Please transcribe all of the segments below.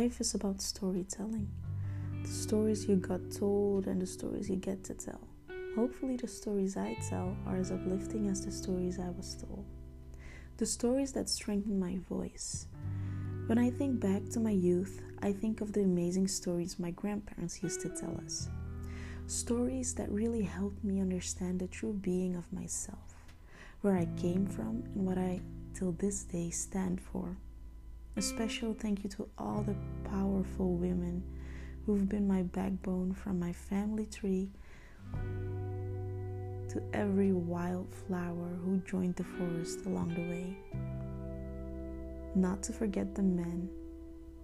Life is about storytelling. The stories you got told and the stories you get to tell. Hopefully, the stories I tell are as uplifting as the stories I was told. The stories that strengthen my voice. When I think back to my youth, I think of the amazing stories my grandparents used to tell us. Stories that really helped me understand the true being of myself, where I came from, and what I till this day stand for. A special thank you to all the powerful women who've been my backbone from my family tree to every wildflower who joined the forest along the way. Not to forget the men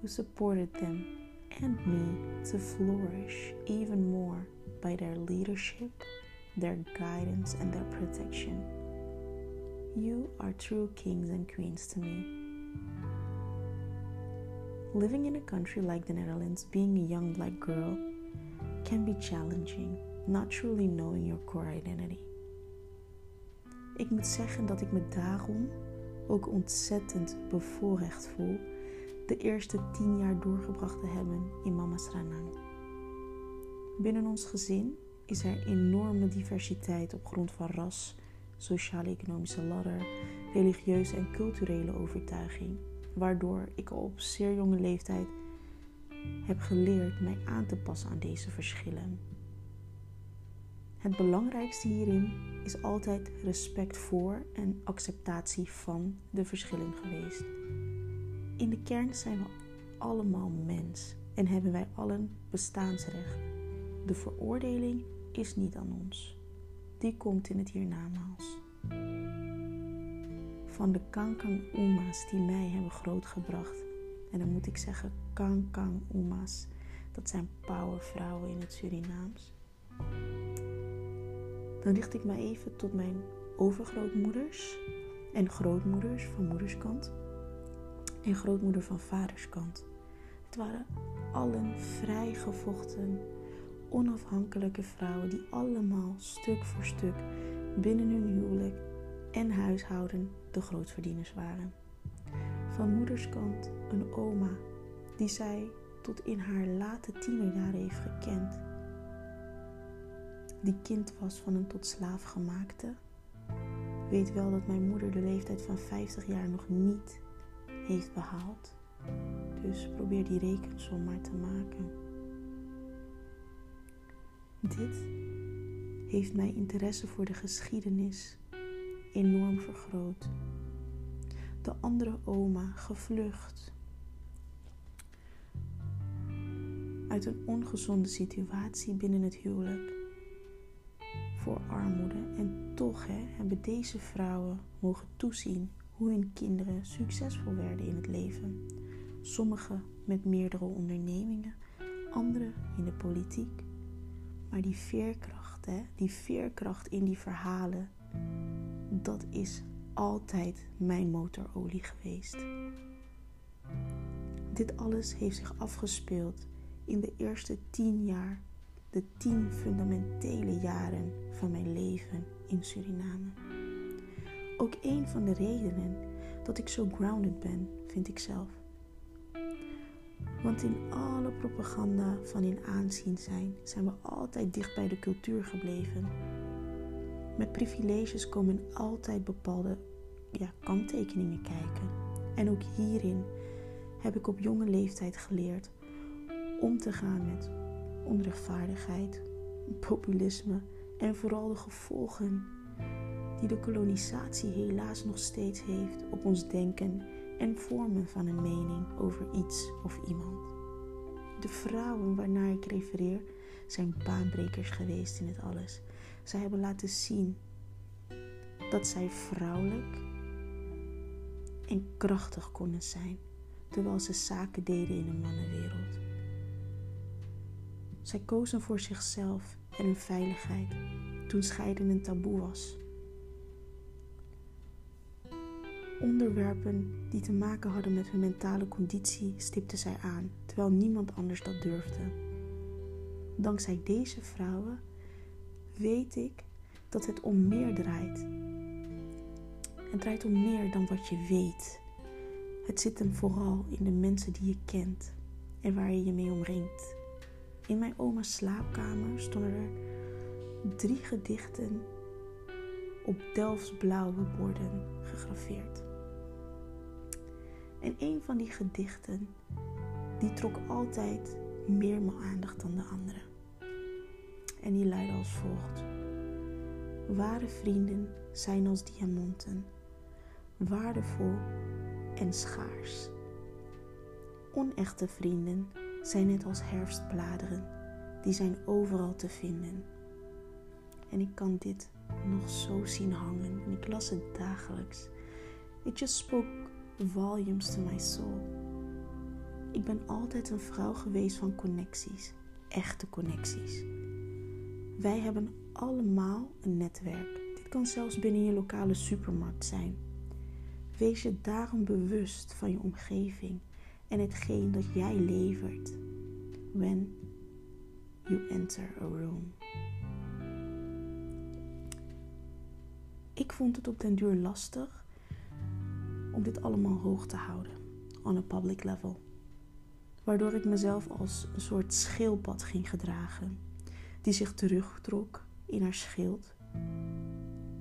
who supported them and me to flourish even more by their leadership, their guidance, and their protection. You are true kings and queens to me. Living in a country like the Netherlands, being a young black girl can be challenging not truly knowing your core identity. Ik moet zeggen dat ik me daarom ook ontzettend bevoorrecht voel de eerste tien jaar doorgebracht te hebben in Mama's Ranang. Binnen ons gezin is er enorme diversiteit op grond van ras, sociaal-economische ladder, religieuze en culturele overtuiging, waardoor ik al op zeer jonge leeftijd heb geleerd mij aan te passen aan deze verschillen het belangrijkste hierin is altijd respect voor en acceptatie van de verschillen geweest. In de kern zijn we allemaal mens en hebben wij allen bestaansrecht. De veroordeling is niet aan ons. Die komt in het hiernamaals. Van de kankang uma's die mij hebben grootgebracht. En dan moet ik zeggen kankang uma's. Dat zijn powervrouwen in het Surinaams dan richt ik me even tot mijn overgrootmoeders en grootmoeders van moederskant en grootmoeder van vaderskant. Het waren allen vrijgevochten, onafhankelijke vrouwen die allemaal stuk voor stuk binnen hun huwelijk en huishouden de grootverdieners waren. Van moederskant een oma die zij tot in haar late tienerjaren heeft gekend die kind was van een tot slaaf gemaakte, weet wel dat mijn moeder de leeftijd van 50 jaar nog niet heeft behaald. Dus probeer die rekensom maar te maken. Dit heeft mijn interesse voor de geschiedenis enorm vergroot. De andere oma gevlucht uit een ongezonde situatie binnen het huwelijk voor armoede. En toch hè, hebben deze vrouwen mogen toezien hoe hun kinderen succesvol werden in het leven. Sommigen met meerdere ondernemingen, anderen in de politiek. Maar die veerkracht, hè, die veerkracht in die verhalen, dat is altijd mijn motorolie geweest. Dit alles heeft zich afgespeeld in de eerste tien jaar de tien fundamentele jaren van mijn leven in Suriname. Ook een van de redenen dat ik zo grounded ben, vind ik zelf. Want in alle propaganda van in aanzien zijn, zijn we altijd dicht bij de cultuur gebleven. Met privileges komen altijd bepaalde ja, kanttekeningen kijken. En ook hierin heb ik op jonge leeftijd geleerd om te gaan met onrechtvaardigheid, populisme en vooral de gevolgen die de kolonisatie helaas nog steeds heeft op ons denken en vormen van een mening over iets of iemand. De vrouwen waarnaar ik refereer zijn baanbrekers geweest in het alles. Zij hebben laten zien dat zij vrouwelijk en krachtig konden zijn, terwijl ze zaken deden in een mannenwereld. Zij kozen voor zichzelf en hun veiligheid toen scheiden een taboe was. Onderwerpen die te maken hadden met hun mentale conditie stipten zij aan, terwijl niemand anders dat durfde. Dankzij deze vrouwen weet ik dat het om meer draait. Het draait om meer dan wat je weet. Het zit hem vooral in de mensen die je kent en waar je je mee omringt. In mijn oma's slaapkamer stonden er drie gedichten op Delfts blauwe borden gegraveerd. En een van die gedichten, die trok altijd meer mijn aandacht dan de andere. En die luidde als volgt. Ware vrienden zijn als diamanten, waardevol en schaars. Onechte vrienden zijn net als herfstbladeren, die zijn overal te vinden. En ik kan dit nog zo zien hangen en ik las het dagelijks. It just spoke volumes to my soul. Ik ben altijd een vrouw geweest van connecties, echte connecties. Wij hebben allemaal een netwerk. Dit kan zelfs binnen je lokale supermarkt zijn. Wees je daarom bewust van je omgeving en hetgeen dat jij levert when you enter a room. Ik vond het op den duur lastig om dit allemaal hoog te houden on a public level. Waardoor ik mezelf als een soort schildpad ging gedragen, die zich terugtrok in haar schild.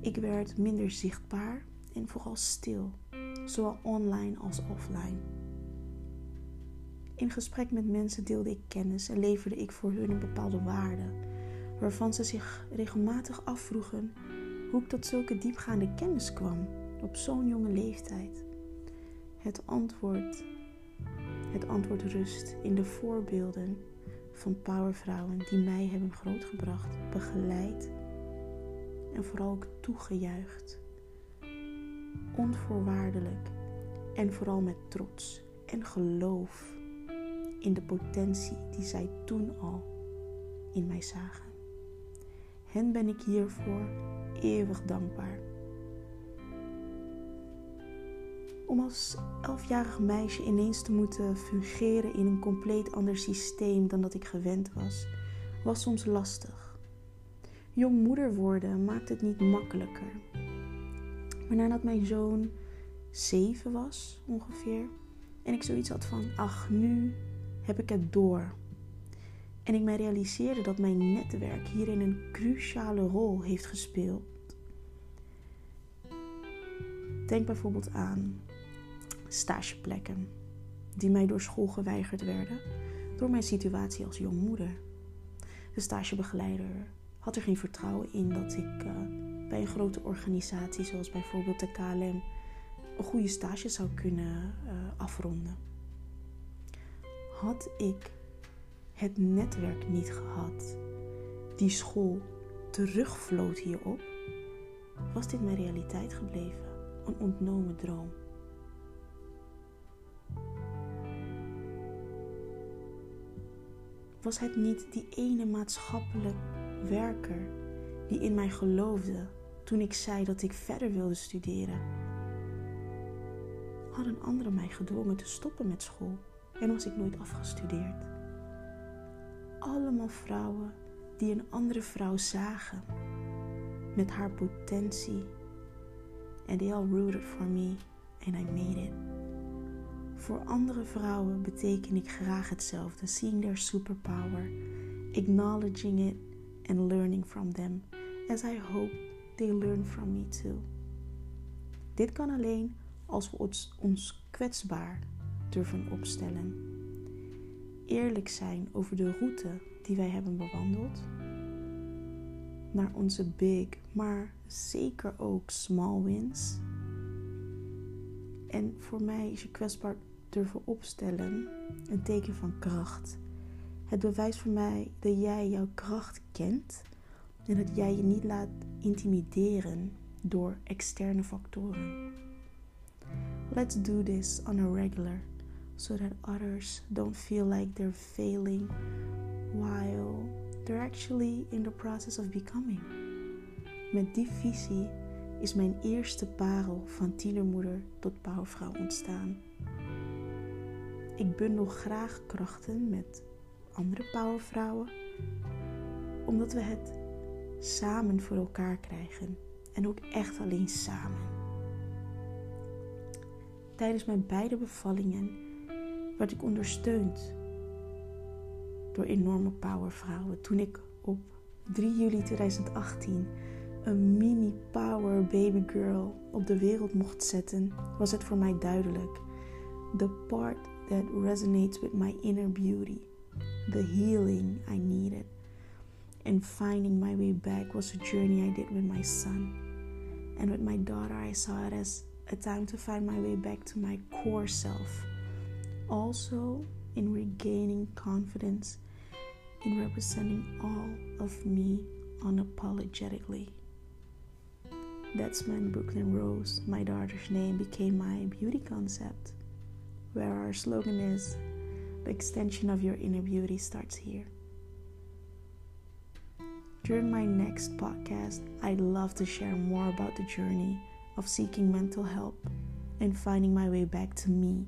Ik werd minder zichtbaar en vooral stil, zowel online als offline. In gesprek met mensen deelde ik kennis en leverde ik voor hun een bepaalde waarde, waarvan ze zich regelmatig afvroegen hoe ik tot zulke diepgaande kennis kwam op zo'n jonge leeftijd. Het antwoord, het antwoord rust in de voorbeelden van powervrouwen die mij hebben grootgebracht, begeleid en vooral ook toegejuicht. Onvoorwaardelijk en vooral met trots en geloof in de potentie die zij toen al in mij zagen. Hen ben ik hiervoor eeuwig dankbaar. Om als elfjarig meisje ineens te moeten fungeren in een compleet ander systeem dan dat ik gewend was, was soms lastig. Jong moeder worden maakt het niet makkelijker. Maar nadat mijn zoon zeven was ongeveer, en ik zoiets had van: ach, nu heb ik het door. En ik mij realiseerde dat mijn netwerk hierin een cruciale rol heeft gespeeld. Denk bijvoorbeeld aan stageplekken die mij door school geweigerd werden door mijn situatie als jongmoeder. De stagebegeleider had er geen vertrouwen in dat ik uh, bij een grote organisatie zoals bijvoorbeeld de KLM een goede stage zou kunnen uh, afronden. Had ik het netwerk niet gehad, die school terugvloot hierop, was dit mijn realiteit gebleven, een ontnomen droom. Was het niet die ene maatschappelijk werker die in mij geloofde toen ik zei dat ik verder wilde studeren? Hadden anderen mij gedwongen te stoppen met school en was ik nooit afgestudeerd? Allemaal vrouwen die een andere vrouw zagen met haar potentie. And they all rooted for me and I made it. Voor andere vrouwen beteken ik graag hetzelfde. Seeing their superpower, acknowledging it and learning from them. As I hope they learn from me too. Dit kan alleen als we ons, ons kwetsbaar durven opstellen. Eerlijk zijn over de route die wij hebben bewandeld. Naar onze big, maar zeker ook small wins. En voor mij is je kwetsbaar durven opstellen een teken van kracht. Het bewijst voor mij dat jij jouw kracht kent en dat jij je niet laat intimideren door externe factoren. Let's do this on a regular so that others don't feel like they're failing while they're actually in the process of becoming. Met die visie is mijn eerste parel van tienermoeder tot bouwvrouw ontstaan. Ik bundel graag krachten met andere powervrouwen, omdat we het samen voor elkaar krijgen en ook echt alleen samen. Tijdens mijn beide bevallingen werd ik ondersteund door enorme powervrouwen. Toen ik op 3 juli 2018 een mini power baby girl op de wereld mocht zetten, was het voor mij duidelijk. The part that resonates with my inner beauty, the healing I needed, and finding my way back was a journey I did with my son. And with my daughter, I saw it as a time to find my way back to my core self. Also, in regaining confidence in representing all of me unapologetically. That's when Brooklyn Rose, my daughter's name, became my beauty concept, where our slogan is the extension of your inner beauty starts here. During my next podcast, I'd love to share more about the journey of seeking mental help and finding my way back to me.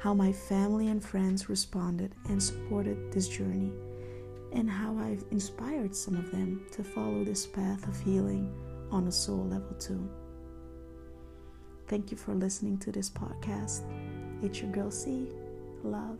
How my family and friends responded and supported this journey, and how I've inspired some of them to follow this path of healing on a soul level too. Thank you for listening to this podcast. It's your girl C. Love.